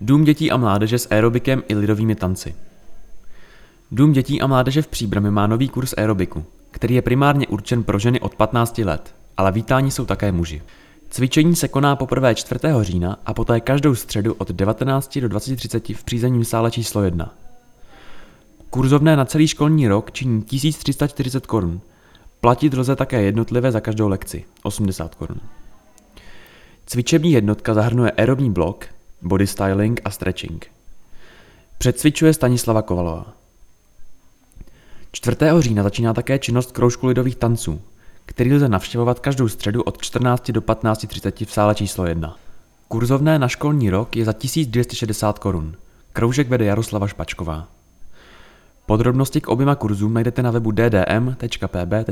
Dům dětí a mládeže s aerobikem i lidovými tanci. Dům dětí a mládeže v Příbrami má nový kurz aerobiku, který je primárně určen pro ženy od 15 let, ale vítání jsou také muži. Cvičení se koná poprvé 4. října a poté každou středu od 19 do 20.30 v přízemním sále číslo 1. Kurzovné na celý školní rok činí 1340 korun. Platit lze také jednotlivé za každou lekci, 80 korun. Cvičební jednotka zahrnuje aerobní blok, body styling a stretching. Předcvičuje Stanislava Kovalová. 4. října začíná také činnost kroužku lidových tanců, který lze navštěvovat každou středu od 14 do 15.30 v sále číslo 1. Kurzovné na školní rok je za 1260 korun. Kroužek vede Jaroslava Špačková. Podrobnosti k oběma kurzům najdete na webu ddm.pb.cz.